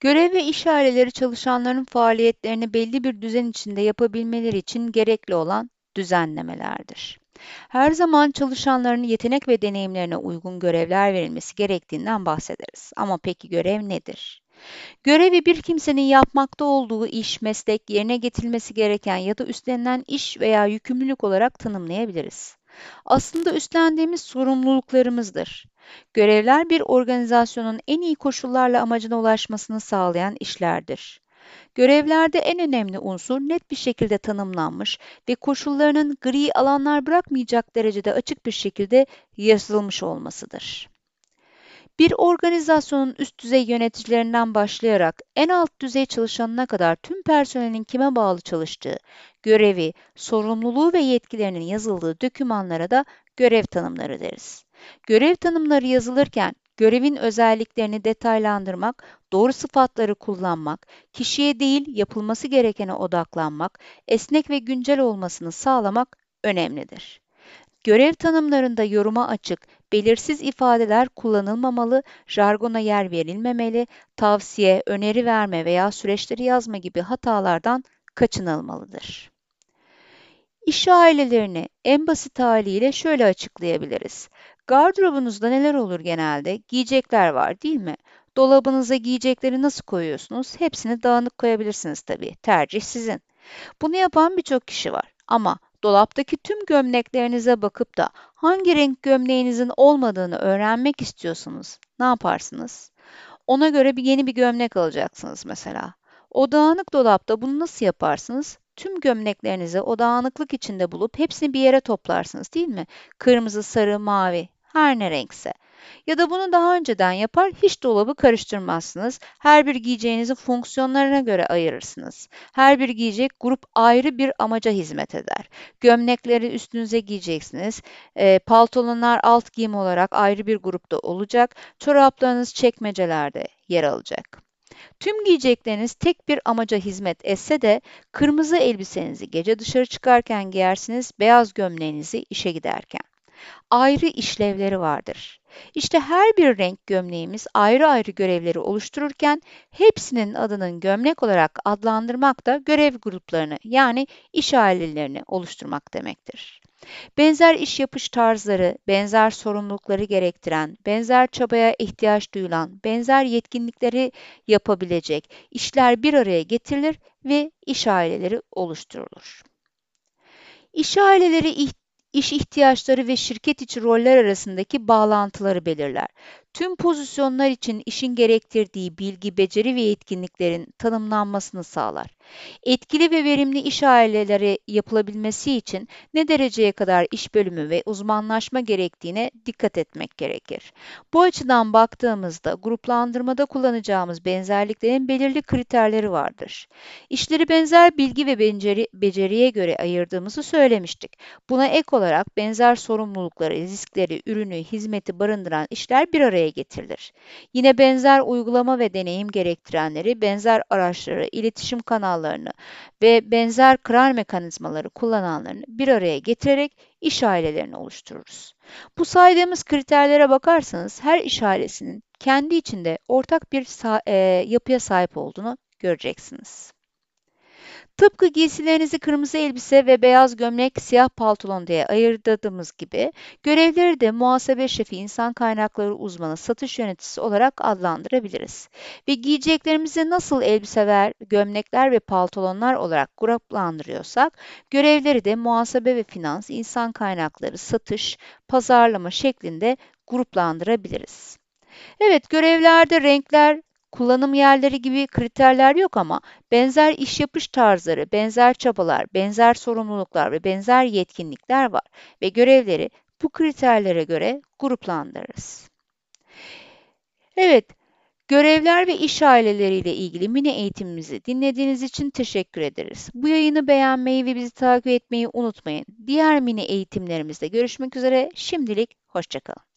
Görev ve iş aileleri çalışanların faaliyetlerini belli bir düzen içinde yapabilmeleri için gerekli olan düzenlemelerdir. Her zaman çalışanların yetenek ve deneyimlerine uygun görevler verilmesi gerektiğinden bahsederiz. Ama peki görev nedir? Görevi bir kimsenin yapmakta olduğu iş, meslek, yerine getirilmesi gereken ya da üstlenilen iş veya yükümlülük olarak tanımlayabiliriz. Aslında üstlendiğimiz sorumluluklarımızdır. Görevler bir organizasyonun en iyi koşullarla amacına ulaşmasını sağlayan işlerdir. Görevlerde en önemli unsur net bir şekilde tanımlanmış ve koşullarının gri alanlar bırakmayacak derecede açık bir şekilde yazılmış olmasıdır. Bir organizasyonun üst düzey yöneticilerinden başlayarak en alt düzey çalışanına kadar tüm personelin kime bağlı çalıştığı, görevi, sorumluluğu ve yetkilerinin yazıldığı dokümanlara da görev tanımları deriz. Görev tanımları yazılırken görevin özelliklerini detaylandırmak, doğru sıfatları kullanmak, kişiye değil yapılması gerekene odaklanmak, esnek ve güncel olmasını sağlamak önemlidir. Görev tanımlarında yoruma açık, belirsiz ifadeler kullanılmamalı, jargona yer verilmemeli, tavsiye, öneri verme veya süreçleri yazma gibi hatalardan kaçınılmalıdır. İş ailelerini en basit haliyle şöyle açıklayabiliriz. Gardırobunuzda neler olur genelde? Giyecekler var değil mi? Dolabınıza giyecekleri nasıl koyuyorsunuz? Hepsini dağınık koyabilirsiniz tabii. Tercih sizin. Bunu yapan birçok kişi var. Ama dolaptaki tüm gömleklerinize bakıp da hangi renk gömleğinizin olmadığını öğrenmek istiyorsunuz. Ne yaparsınız? Ona göre bir yeni bir gömlek alacaksınız mesela. O dağınık dolapta bunu nasıl yaparsınız? Tüm gömleklerinizi o dağınıklık içinde bulup hepsini bir yere toplarsınız değil mi? Kırmızı, sarı, mavi, her ne renkse. Ya da bunu daha önceden yapar, hiç dolabı karıştırmazsınız. Her bir giyeceğinizi fonksiyonlarına göre ayırırsınız. Her bir giyecek grup ayrı bir amaca hizmet eder. Gömlekleri üstünüze giyeceksiniz. E, paltolanlar alt giyim olarak ayrı bir grupta olacak. Çoraplarınız çekmecelerde yer alacak. Tüm giyecekleriniz tek bir amaca hizmet etse de kırmızı elbisenizi gece dışarı çıkarken giyersiniz, beyaz gömleğinizi işe giderken. Ayrı işlevleri vardır. İşte her bir renk gömleğimiz ayrı ayrı görevleri oluştururken hepsinin adının gömlek olarak adlandırmak da görev gruplarını yani iş ailelerini oluşturmak demektir. Benzer iş yapış tarzları, benzer sorumlulukları gerektiren, benzer çabaya ihtiyaç duyulan, benzer yetkinlikleri yapabilecek işler bir araya getirilir ve iş aileleri oluşturulur. İş aileleri iş ihtiyaçları ve şirket içi roller arasındaki bağlantıları belirler tüm pozisyonlar için işin gerektirdiği bilgi, beceri ve yetkinliklerin tanımlanmasını sağlar. Etkili ve verimli iş aileleri yapılabilmesi için ne dereceye kadar iş bölümü ve uzmanlaşma gerektiğine dikkat etmek gerekir. Bu açıdan baktığımızda gruplandırmada kullanacağımız benzerliklerin belirli kriterleri vardır. İşleri benzer bilgi ve beceri, beceriye göre ayırdığımızı söylemiştik. Buna ek olarak benzer sorumlulukları, riskleri, ürünü, hizmeti barındıran işler bir araya araya getirilir. Yine benzer uygulama ve deneyim gerektirenleri, benzer araçları, iletişim kanallarını ve benzer karar mekanizmaları kullananlarını bir araya getirerek iş ailelerini oluştururuz. Bu saydığımız kriterlere bakarsanız her iş ailesinin kendi içinde ortak bir e, yapıya sahip olduğunu göreceksiniz. Tıpkı giysilerinizi kırmızı elbise ve beyaz gömlek, siyah paltolon diye ayırdığımız gibi görevleri de muhasebe şefi, insan kaynakları uzmanı, satış yöneticisi olarak adlandırabiliriz. Ve giyeceklerimizi nasıl elbiseler, gömlekler ve paltolonlar olarak gruplandırıyorsak, görevleri de muhasebe ve finans, insan kaynakları, satış, pazarlama şeklinde gruplandırabiliriz. Evet, görevlerde renkler, kullanım yerleri gibi kriterler yok ama benzer iş yapış tarzları, benzer çabalar, benzer sorumluluklar ve benzer yetkinlikler var ve görevleri bu kriterlere göre gruplandırırız. Evet, görevler ve iş aileleriyle ilgili mini eğitimimizi dinlediğiniz için teşekkür ederiz. Bu yayını beğenmeyi ve bizi takip etmeyi unutmayın. Diğer mini eğitimlerimizde görüşmek üzere. Şimdilik hoşçakalın.